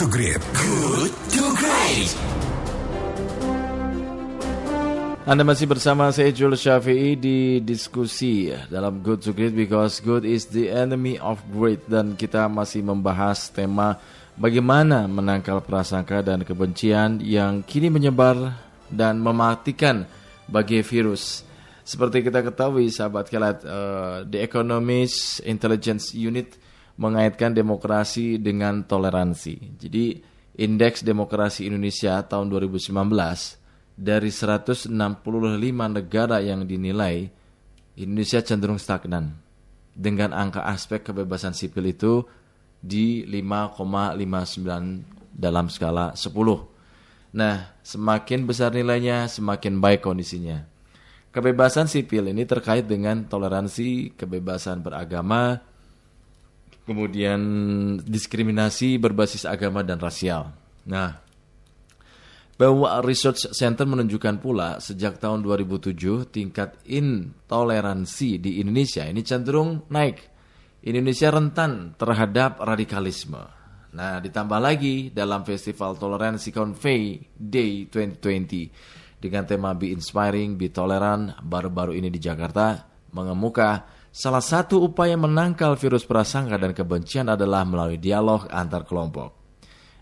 to Great. Good to Great. Anda masih bersama saya Jules Syafi'i di diskusi dalam Good to Great because good is the enemy of great dan kita masih membahas tema bagaimana menangkal prasangka dan kebencian yang kini menyebar dan mematikan bagi virus. Seperti kita ketahui sahabat kelat uh, The Economist Intelligence Unit mengaitkan demokrasi dengan toleransi. Jadi indeks demokrasi Indonesia tahun 2019 dari 165 negara yang dinilai, Indonesia cenderung stagnan. Dengan angka aspek kebebasan sipil itu di 5,59 dalam skala 10. Nah, semakin besar nilainya, semakin baik kondisinya. Kebebasan sipil ini terkait dengan toleransi, kebebasan beragama, kemudian diskriminasi berbasis agama dan rasial. Nah, bahwa Research Center menunjukkan pula sejak tahun 2007 tingkat intoleransi di Indonesia ini cenderung naik. Indonesia rentan terhadap radikalisme. Nah, ditambah lagi dalam Festival Toleransi Convey Day 2020 dengan tema Be Inspiring, Be Tolerant baru-baru ini di Jakarta mengemuka salah satu upaya menangkal virus prasangka dan kebencian adalah melalui dialog antar kelompok.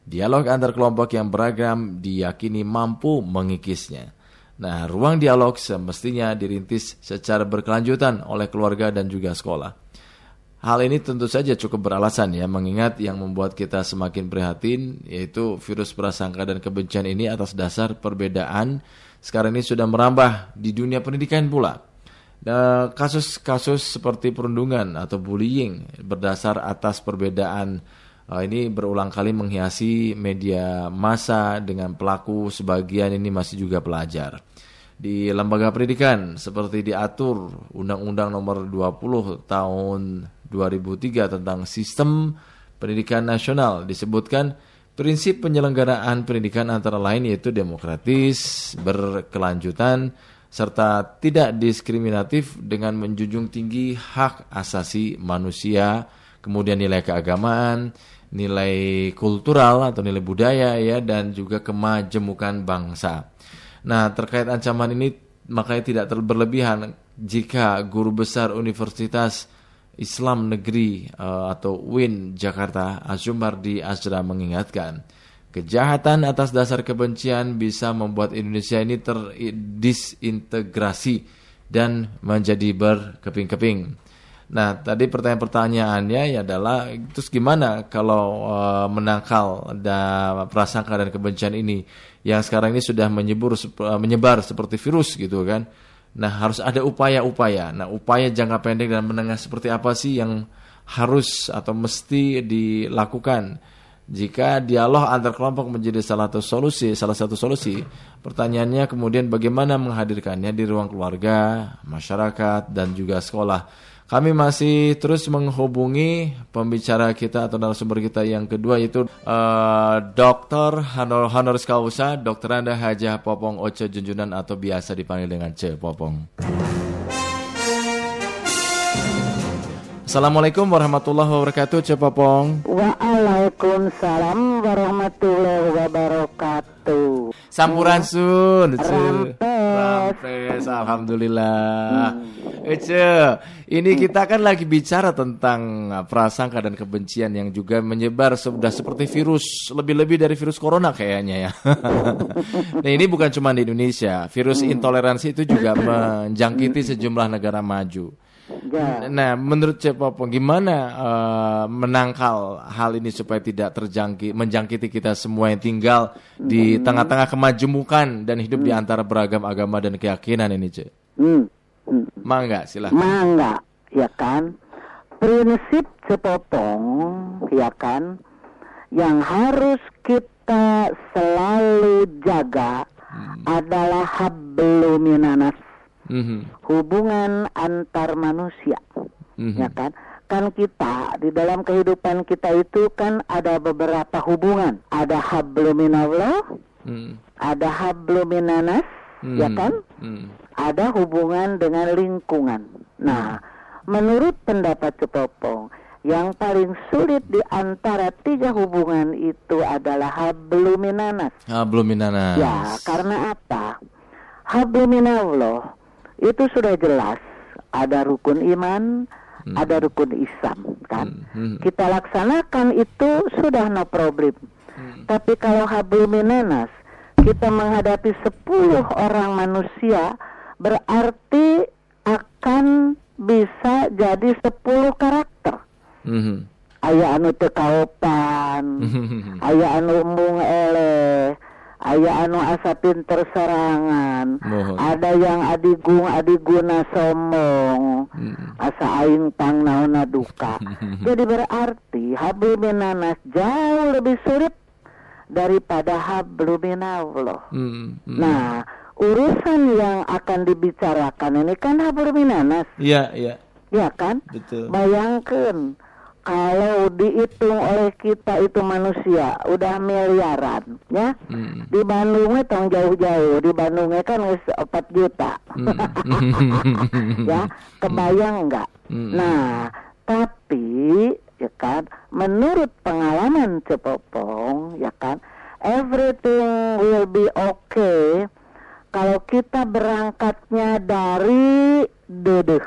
Dialog antar kelompok yang beragam diyakini mampu mengikisnya. Nah, ruang dialog semestinya dirintis secara berkelanjutan oleh keluarga dan juga sekolah. Hal ini tentu saja cukup beralasan ya, mengingat yang membuat kita semakin prihatin yaitu virus prasangka dan kebencian ini atas dasar perbedaan sekarang ini sudah merambah di dunia pendidikan pula. Kasus-kasus seperti perundungan atau bullying berdasar atas perbedaan uh, ini berulang kali menghiasi media massa dengan pelaku sebagian ini masih juga pelajar. Di lembaga pendidikan seperti diatur Undang-Undang Nomor 20 Tahun 2003 tentang Sistem Pendidikan Nasional disebutkan prinsip penyelenggaraan pendidikan antara lain yaitu demokratis, berkelanjutan, serta tidak diskriminatif dengan menjunjung tinggi hak asasi manusia, kemudian nilai keagamaan, nilai kultural atau nilai budaya ya dan juga kemajemukan bangsa. Nah, terkait ancaman ini makanya tidak terberlebihan jika guru besar Universitas Islam Negeri uh, atau UIN Jakarta Azumardi Azra mengingatkan kejahatan atas dasar kebencian bisa membuat Indonesia ini terdisintegrasi dan menjadi berkeping-keping. Nah, tadi pertanyaan-pertanyaannya adalah terus gimana kalau uh, menangkal da, prasangka dan kebencian ini yang sekarang ini sudah menyebur uh, menyebar seperti virus gitu kan. Nah, harus ada upaya-upaya. Nah, upaya jangka pendek dan menengah seperti apa sih yang harus atau mesti dilakukan? Jika dialog antar kelompok menjadi salah satu solusi, salah satu solusi, pertanyaannya kemudian bagaimana menghadirkannya di ruang keluarga, masyarakat dan juga sekolah. Kami masih terus menghubungi pembicara kita atau narasumber kita yang kedua yaitu uh, Dr. Hanor Honoris Causa Dr. Anda Hajah Popong Oce Junjunan atau biasa dipanggil dengan Ce Popong. Assalamualaikum warahmatullahi wabarakatuh, Ce Popong. Waalaikumsalam warahmatullahi wabarakatuh. Sampurasun, Ce. Rampes. Alhamdulillah. Hmm. Ece, ini kita kan lagi bicara tentang prasangka dan kebencian yang juga menyebar sudah seperti virus, lebih-lebih dari virus corona kayaknya ya. nah ini bukan cuma di Indonesia, virus intoleransi itu juga menjangkiti sejumlah negara maju. Ya. Nah, menurut Cepopo gimana uh, menangkal hal ini supaya tidak terjangkit menjangkiti kita semua yang tinggal di hmm. tengah-tengah kemajemukan dan hidup hmm. di antara beragam agama dan keyakinan ini, Cek? Hmm. Hmm. Mangga, silahkan. Mangga, ya kan? Prinsip Cepopong, ya kan? Yang harus kita selalu jaga hmm. adalah habluminanas mm-hmm. hubungan antar manusia, mm-hmm. ya kan? Kan kita di dalam kehidupan kita itu kan ada beberapa hubungan, ada habluminallah, mm. ada habluminanas, mm. ya kan? Mm. Ada hubungan dengan lingkungan. Nah, menurut pendapat Cepopong, yang paling sulit di antara tiga hubungan itu adalah habluminanas. Habluminanas. Ya, karena apa? Habluminallah itu sudah jelas ada rukun iman, Hmm. ada rukun Islam, kan? Hmm, hmm. Kita laksanakan itu sudah no problem. Hmm. Tapi kalau habluminanas kita menghadapi 10 orang manusia berarti akan bisa jadi 10 karakter. Mhm. Aya anu teu kaopan, aya anu mung eleh, aya anu asa pinter serangan, Mohon. ada yang adigung adiguna sombong, Hmm. asa aing pang naonna duka. Jadi berarti habluminanas jauh lebih sulit daripada habluminallah. Hmm, hmm. Nah, urusan yang akan dibicarakan ini kan habluminanas, Iya, iya, ya kan? betul. Bayangkan kalau dihitung oleh kita itu manusia udah miliaran ya. Hmm. Di Bandungnya tong jauh-jauh, di Bandungnya kan geus 4 juta. ya, kebayang nggak? Hmm. Nah, tapi ya kan menurut pengalaman Cepopong ya kan everything will be okay kalau kita berangkatnya dari dedeh.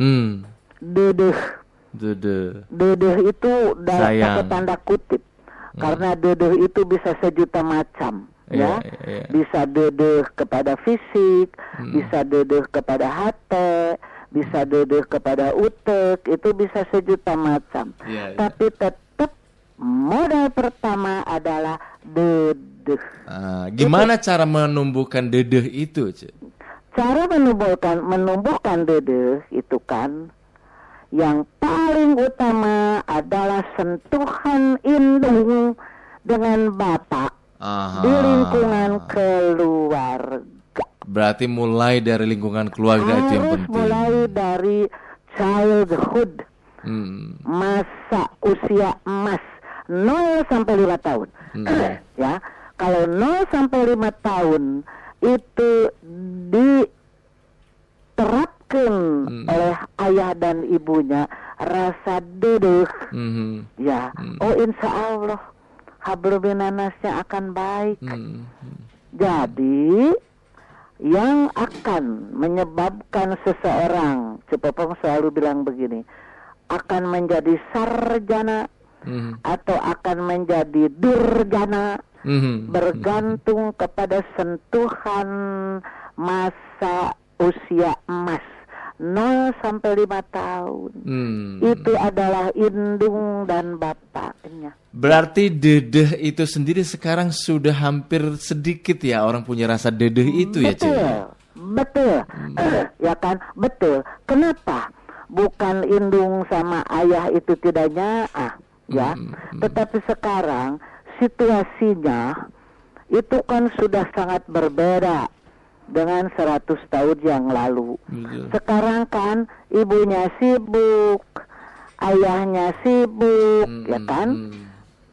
Hmm. Dedeh Dede. Dedeh itu dalam pakai tanda kutip. Karena dedeh itu bisa sejuta macam, Iya, ya. iya, iya. Bisa dedeh kepada fisik, Hmm. bisa dedeh kepada hati, bisa dedeh kepada utek, itu bisa sejuta macam. Iya, iya. Tapi tetap modal pertama adalah dedeh. Ah, gimana cara menumbuhkan dedeh itu, Cik? Cara menumbuhkan menumbuhkan dedeh itu kan yang paling utama adalah sentuhan indung dengan bapak Aha. di lingkungan keluarga. Berarti mulai dari lingkungan keluarga itu yang Harus penting. mulai dari childhood, Hmm. masa usia emas 0 sampai 5 tahun. ya, kalau 0 sampai 5 tahun itu diterapkan oleh ayah dan ibunya rasa dedeh Mhm. ya oh insya Allah habluminanasnya akan baik Hmm. jadi yang akan menyebabkan seseorang Cepopong selalu bilang begini akan menjadi sarjana Mhm. atau akan menjadi durjana Mhm. bergantung kepada sentuhan masa usia emas 0 sampai 5 tahun. Hmm. Itu adalah indung dan bapaknya. Berarti dedeh itu sendiri sekarang sudah hampir sedikit ya orang punya rasa dedeh itu ya, Cik? Betul. Betul. ya kan? Betul. Kenapa? Bukan indung sama ayah itu tidak nyaah, ya. Tetapi sekarang situasinya itu kan sudah sangat berbeda dengan 100 tahun yang lalu. Betul. Sekarang kan ibunya sibuk, ayahnya sibuk, ya kan? Hmm.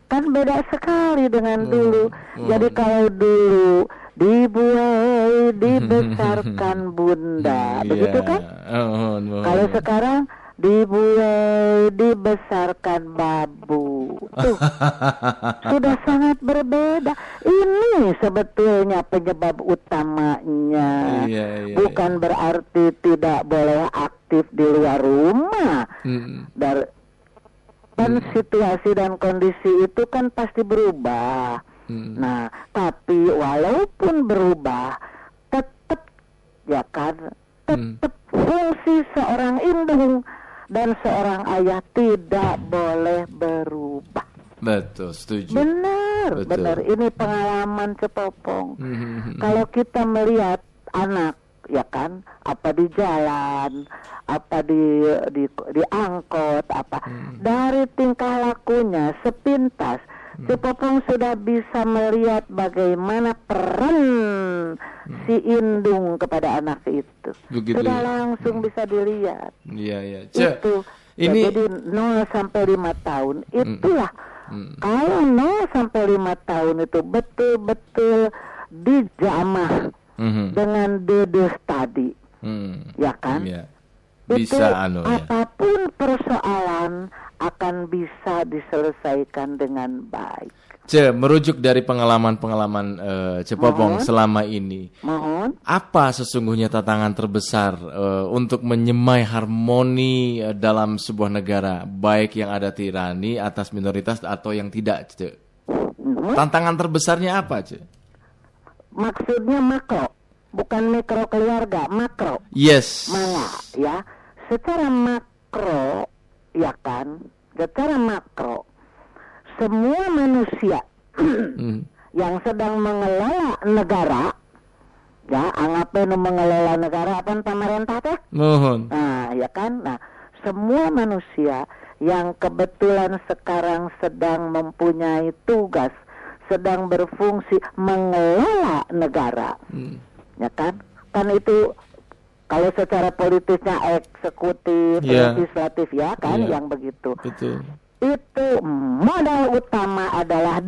Kan beda sekali dengan dulu. Jadi kalau dulu dibuai, dibesarkan bunda, begitu Iya. kan? Oh, oh, Kalau sekarang dibuai, dibesarkan babu. Tuh, sudah sangat berbeda. Ini sebetulnya penyebab utamanya. Iya, iya, Bukan berarti tidak boleh aktif di luar rumah. Hmm. Dar kan situasi dan kondisi itu kan pasti berubah. Hmm. Nah, tapi walaupun berubah, tetap ya kan, tetap fungsi seorang indung dan seorang ayah tidak boleh berubah. Betul, setuju. Benar, Betul. benar. Ini pengalaman cepopong. Mhm. Kalau kita melihat anak, ya kan, apa di jalan, apa di di, di angkot, apa dari tingkah lakunya sepintas, Cepopong sudah bisa melihat bagaimana peran si indung kepada anak itu. Begitu sudah ya. langsung bisa dilihat. Iya, iya. Itu. Ya, ini jadi 0 sampai 5 tahun itulah Hmm. kalau 0 sampai 5 tahun itu betul-betul dijamah Mhm. dengan dedeh tadi, Hmm. ya kan? Iya. Bisa, anu, ya. apa pun persoalan akan bisa diselesaikan dengan baik. Ce, merujuk dari pengalaman-pengalaman eh, Cepopong selama ini, Mohon. apa sesungguhnya tantangan terbesar eh, untuk menyemai harmoni eh, dalam sebuah negara, baik yang ada tirani atas minoritas atau yang tidak, Ce? Mhm. Tantangan terbesarnya apa, Ce? Maksudnya makro, bukan mikro keluarga, makro. Yes. Mana ya? Secara makro, ya kan? Secara makro, semua manusia Hmm. yang sedang mengelola negara, ya, anggapnya mengelola negara apa pemerintah teh? Mohon. Nah, ya kan? Nah, semua manusia yang kebetulan sekarang sedang mempunyai tugas, sedang berfungsi mengelola negara, Hmm. ya kan? Kan itu kalau secara politisnya eksekutif, Iya. legislatif ya kan, Iya. yang begitu. Betul. Itu modal utama adalah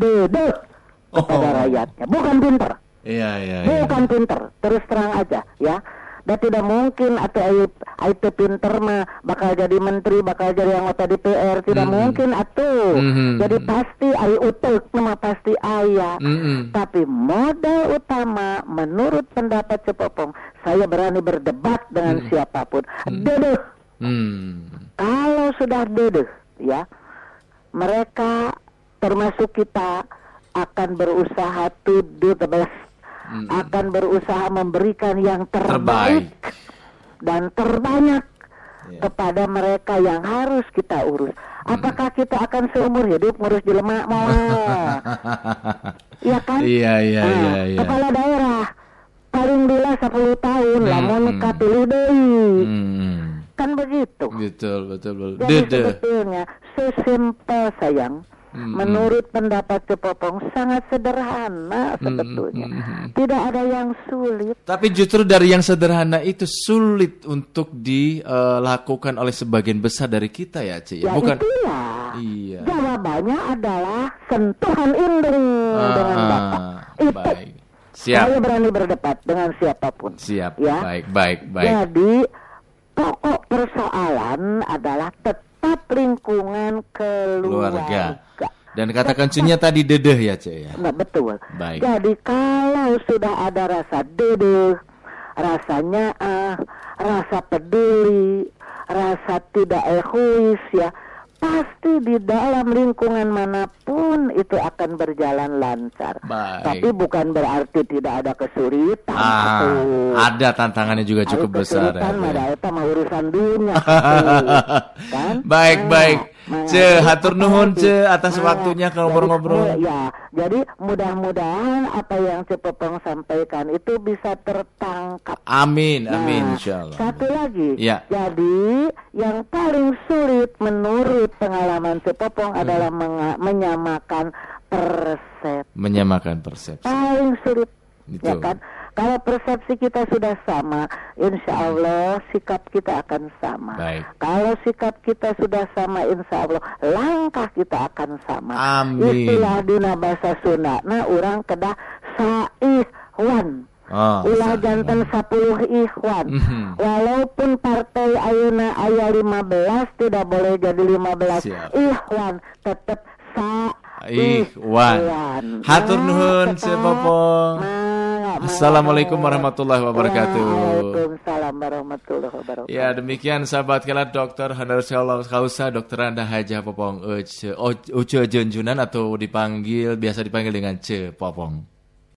kepada Oh. rakyatnya, bukan pinter. Iya, iya, iya. Bukan pinter, terus terang aja ya. Dan tidak mungkin atau itu pinter mah bakal jadi menteri, bakal jadi anggota DPR, tidak Mhm. mungkin atuh. Mhm. Jadi pasti ayo utek mah pasti ayah. Mm-mm. Tapi modal utama menurut pendapat Cepopong, saya berani berdebat dengan siapa pun. Dedeh. Hmm. Kalau sudah dedeh, ya, mereka termasuk kita akan berusaha to do the best, Mm-mm. akan berusaha memberikan yang terbaik, Terbaik. dan terbanyak Ya. kepada mereka yang harus kita urus. Apakah kita akan seumur hidup ngurus jelema? Mau? Iya kan? Iya, iya, Nah, iya, iya. Kepala daerah paling bila 10 tahun, Hmm, lamun hmm. kapilih deui. Hmm. Kan begitu. Betul, betul, betul. Jadi sebetulnya sesimpel sayang. Hmm, Menurut pendapat Cepopong sangat sederhana Hmm, sebetulnya. hmm, hmm. Tidak ada yang sulit. Tapi justru dari yang sederhana itu sulit untuk dilakukan oleh sebagian besar dari kita ya, Ci. Ya Bukan. itulah. Iya. Jawabannya adalah sentuhan dengan Ah, Bapak. Itu. baik. Siap. Saya berani berdebat dengan siapa pun. Siap. Ya. Baik, baik, baik. Jadi pokok persoalan adalah tetap lingkungan keluarga. Keluarga. Dan kata kuncinya tadi dedeh ya, Ce ya. Nah, betul. Baik. Jadi kalau sudah ada rasa dedeh, rasanya ah, rasa peduli, rasa tidak egois ya, pasti di dalam lingkungan mana pun itu akan berjalan lancar. Baik. Tapi bukan berarti tidak ada kesulitan. Ah, atuh. ada tantangannya juga cukup Ayo besar. kesulitan ya, eta mah urusan dunia. kan? Baik, Nah, baik. Ce, hatur nuhun? Ce, atas waktunya jadi, ngobrol-ngobrol. Ya, jadi mudah-mudahan apa yang Cepopong sampaikan itu bisa tertangkap. Amin, Nah, amin, insyaallah. Satu lagi. Ya. Jadi yang paling sulit menurut pengalaman Cepopong Hmm. adalah menyamakan persepsi. Menyamakan persepsi. Paling sulit. Gitu. Ya kan? Kalau persepsi kita sudah sama, insya Allah sikap kita akan sama. Baik. Kalau sikap kita sudah sama, insya Allah langkah kita akan sama. Amin. Istilah dina bahasa Sunda. Nah, orang kedah saihwan. Oh, Ulah jantan 10 ikhwan. Mhm. Walaupun partai Ayuna ayah 15 tidak boleh jadi 15 Siap. ikhwan, tetap sa Ikhwan. Hatur nuhun, tetap. Assalamualaikum warahmatullahi wabarakatuh. Waalaikumsalam warahmatullahi wabarakatuh. Ya demikian sahabat kala dokter honoris causa dokter Anda Haja Popong Uce Uce Junjunan atau dipanggil biasa dipanggil dengan Ce Popong.